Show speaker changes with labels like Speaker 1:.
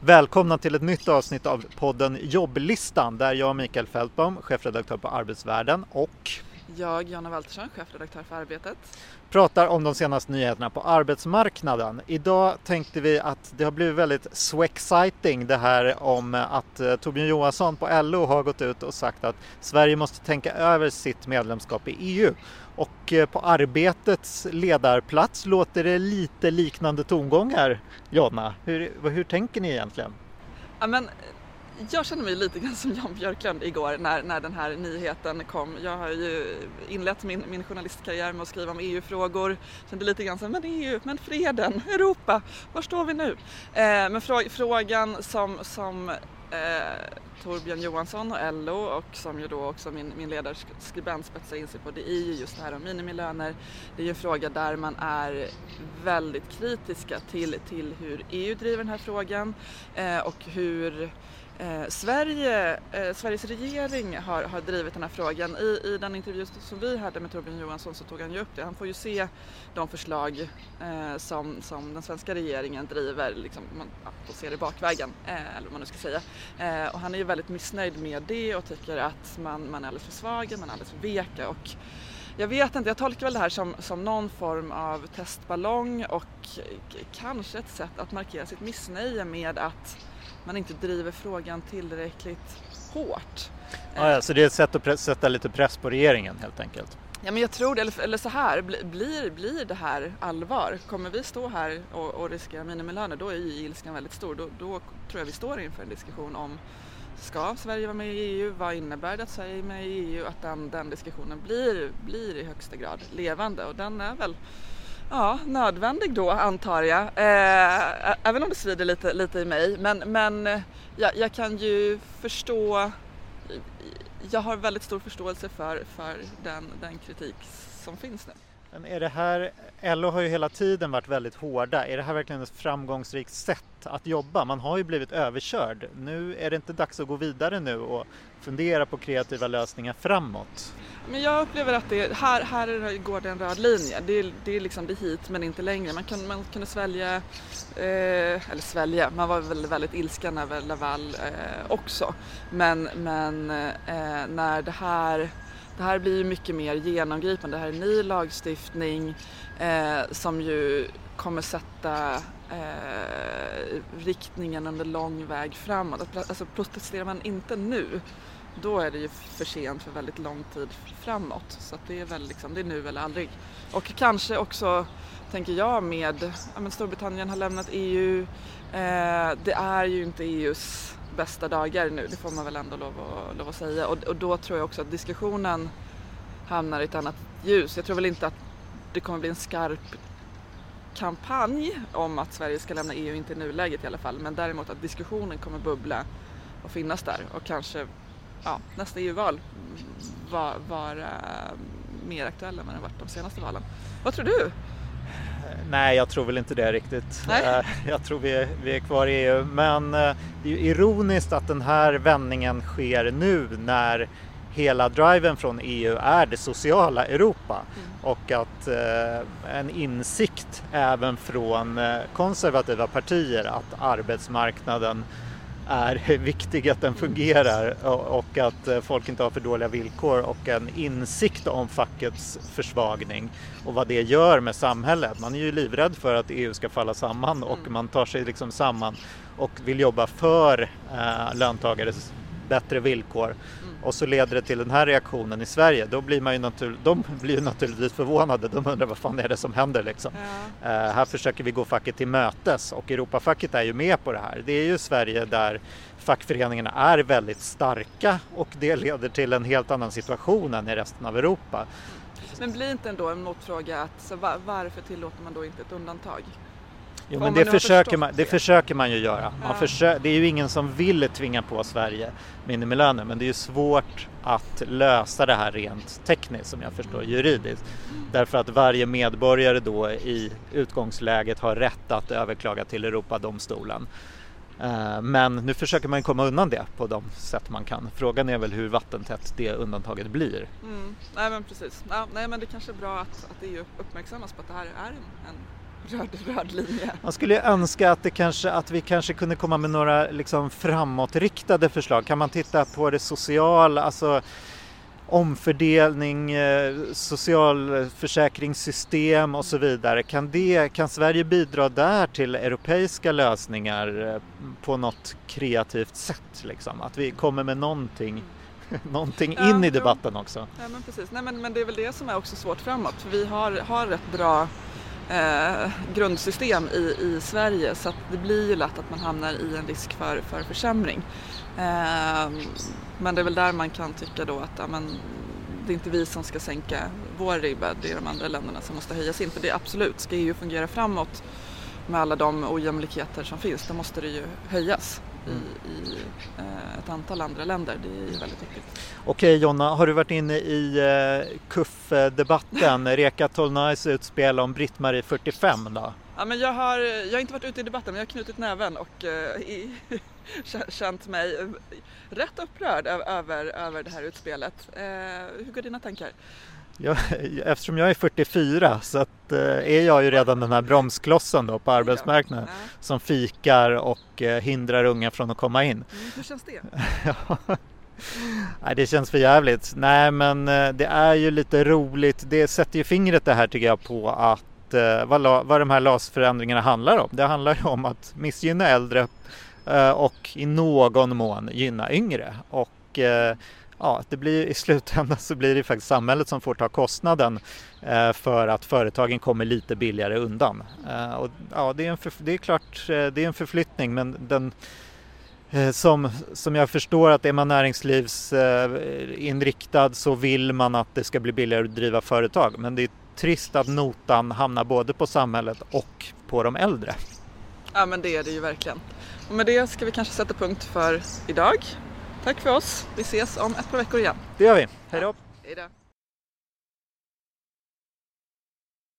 Speaker 1: Välkomna till ett nytt avsnitt av podden Jobblistan där jag, Mikael Fältbom, chefredaktör på Arbetsvärlden och
Speaker 2: jag, Jonna Waltersson, chefredaktör för Arbetet.
Speaker 1: Pratar om de senaste nyheterna på arbetsmarknaden. Idag tänkte vi att det har blivit väldigt so exciting det här om att eh, Torbjörn Johansson på LO har gått ut och sagt att Sverige måste tänka över sitt medlemskap i EU. Och eh, på Arbetets ledarplats låter det lite liknande tongångar. Jonna, hur, hur tänker ni egentligen?
Speaker 2: Ja, men jag känner mig lite grann som Jan Björklund igår när, när den här nyheten kom. Jag har ju inlett min, min journalistkarriär med att skriva om EU-frågor. Kände lite grann som men EU, men freden, Europa, var står vi nu? Eh, men frå, frågan som, som eh, Torbjörn Johansson och LO och som ju då också min, min ledarskribent spetsar in sig på, det är ju just det här om minimilöner. Det är ju en fråga där man är väldigt kritiska till, till hur EU driver den här frågan eh, och hur Eh, Sverige, eh, Sveriges regering har, har drivit den här frågan. I, I den intervju som vi hade med Torbjörn Johansson så tog han ju upp det. Han får ju se de förslag eh, som, som den svenska regeringen driver, liksom, man ja, ser det bakvägen, eh, eller vad man nu ska säga. Eh, och han är ju väldigt missnöjd med det och tycker att man, man är alldeles för svaga, man är alldeles för veka. Och, jag vet inte, jag tolkar väl det här som, som någon form av testballong och kanske ett sätt att markera sitt missnöje med att man inte driver frågan tillräckligt hårt.
Speaker 1: Ja, så det är ett sätt att sätta lite press på regeringen helt enkelt?
Speaker 2: Ja, men jag tror det, eller, eller så här, blir, blir det här allvar? Kommer vi stå här och, och riskera minimilöner, då är ju ilskan väldigt stor. Då, då tror jag vi står inför en diskussion om Ska Sverige vara med i EU? Vad innebär det att Sverige är med i EU? Att den, den diskussionen blir, blir i högsta grad levande och den är väl ja, nödvändig då antar jag. Eh, även om det svider lite, lite i mig. Men, men eh, jag, jag kan ju förstå, jag har väldigt stor förståelse för, för den, den kritik som finns nu.
Speaker 1: Men är det här, LO har ju hela tiden varit väldigt hårda, är det här verkligen ett framgångsrikt sätt att jobba? Man har ju blivit överkörd. Nu är det inte dags att gå vidare nu och fundera på kreativa lösningar framåt?
Speaker 2: Men jag upplever att det, här, här går det en röd linje. Det är, det är liksom det hit men inte längre. Man, kan, man kunde svälja, eh, eller svälja, man var väl väldigt ilsken över Laval eh, också. Men, men eh, när det här det här blir ju mycket mer genomgripande. Det här är ny lagstiftning eh, som ju kommer sätta eh, riktningen under lång väg framåt. Alltså protesterar man inte nu då är det ju för sent för väldigt lång tid framåt. Så det är väl liksom, det är nu eller aldrig. Och kanske också, tänker jag, med ja, men Storbritannien har lämnat EU. Eh, det är ju inte EUs bästa dagar nu, det får man väl ändå lov att, lov att säga. Och, och då tror jag också att diskussionen hamnar i ett annat ljus. Jag tror väl inte att det kommer bli en skarp kampanj om att Sverige ska lämna EU, inte i nuläget i alla fall, men däremot att diskussionen kommer bubbla och finnas där och kanske ja, nästa EU-val vara var, mer aktuella än vad det varit de senaste valen. Vad tror du?
Speaker 1: Nej, jag tror väl inte det riktigt.
Speaker 2: Nej. Eh,
Speaker 1: jag tror vi är, vi är kvar i EU. Men eh, det är ju ironiskt att den här vändningen sker nu när hela driven från EU är det sociala Europa mm. och att eh, en insikt även från eh, konservativa partier att arbetsmarknaden är viktig att den fungerar och att eh, folk inte har för dåliga villkor och en insikt om fackets försvagning och vad det gör med samhället. Man är ju livrädd för att EU ska falla samman och mm. man tar sig liksom samman och vill jobba för äh, löntagares bättre villkor. Mm. Och så leder det till den här reaktionen i Sverige. Då blir man ju natur de blir ju naturligtvis förvånade. De undrar vad fan är det som händer liksom. Ja. Uh, här försöker vi gå facket till mötes och Europafacket är ju med på det här. Det är ju Sverige där fackföreningarna är väldigt starka och det leder till en helt annan situation än i resten av Europa.
Speaker 2: Men blir inte ändå en motfråga att varför tillåter man då inte ett undantag?
Speaker 1: Jo, men det försöker, man, det försöker man ju göra. Man ja. försöker, det är ju ingen som vill tvinga på Sverige minimilöner men det är ju svårt att lösa det här rent tekniskt som jag förstår juridiskt. Därför att varje medborgare då i utgångsläget har rätt att överklaga till Europadomstolen. Eh, men nu försöker man komma undan det på de sätt man kan. Frågan är väl hur vattentätt det undantaget blir.
Speaker 2: Mm. Nej men precis. Ja, nej men det kanske är bra att, att EU uppmärksammas på att det här är en, en röd, röd linje.
Speaker 1: Man skulle ju önska att, det kanske, att vi kanske kunde komma med några liksom framåtriktade förslag. Kan man titta på det sociala, alltså omfördelning, eh, socialförsäkringssystem och så vidare. Kan, det, kan Sverige bidra där till europeiska lösningar eh, på något kreativt sätt? Liksom? Att vi kommer med någonting, någonting
Speaker 2: Ja,
Speaker 1: in i
Speaker 2: jo.
Speaker 1: debatten också.
Speaker 2: Ja, men precis. Nej, men, men det är väl det som är också svårt framåt. För vi har, har rätt bra eh, grundsystem i, i Sverige så att det blir ju lätt att man hamnar i en risk för, för försämring. Eh, men det är väl där man kan tycka då att amen, det är inte vi som ska sänka vår ribba, det är de andra länderna som måste höja sin. För det är absolut, ska EU fungera framåt med alla de ojämlikheter som finns, då måste det ju höjas i, i eh, ett antal andra länder. Det är väldigt viktigt.
Speaker 1: Okej Jonna, har du varit inne i eh, KUF-debatten, Reka Tolnais utspel om Britt-Marie 45 då?
Speaker 2: Ja, men jag, har, jag har inte varit ute i debatten men jag har knutit näven och eh, i, känt mig eh, rätt upprörd över, över det här utspelet. Eh, hur går dina tankar?
Speaker 1: Jag, eftersom jag är 44 så att, eh, är jag ju redan den här bromsklossen då på arbetsmarknaden
Speaker 2: Ja.
Speaker 1: som fikar och eh, hindrar unga från att komma in.
Speaker 2: Mm, hur känns det?
Speaker 1: Nej, det känns för jävligt. Nej, men eh, det är ju lite roligt. Det sätter ju fingret det här tycker jag på att eh, vad, la- vad de här LAS-förändringarna handlar om. Det handlar ju om att missgynna äldre eh, och i någon mån gynna yngre. Och ja, det blir, i slutändan så blir det faktiskt samhället som får ta kostnaden eh, för att företagen kommer lite billigare undan. Eh, och, ja, det, är en det är klart, eh, det är en förflyttning men den eh, Som, som jag förstår att är man näringslivsinriktad eh, så vill man att det ska bli billigare att driva företag. Men det är trist att notan hamnar både på samhället och på de äldre.
Speaker 2: Ja men det är det ju verkligen. Och med det ska vi kanske sätta punkt för idag. Tack för oss. Vi ses om ett par veckor igen.
Speaker 1: Det gör vi. Hej då!
Speaker 2: Hej då.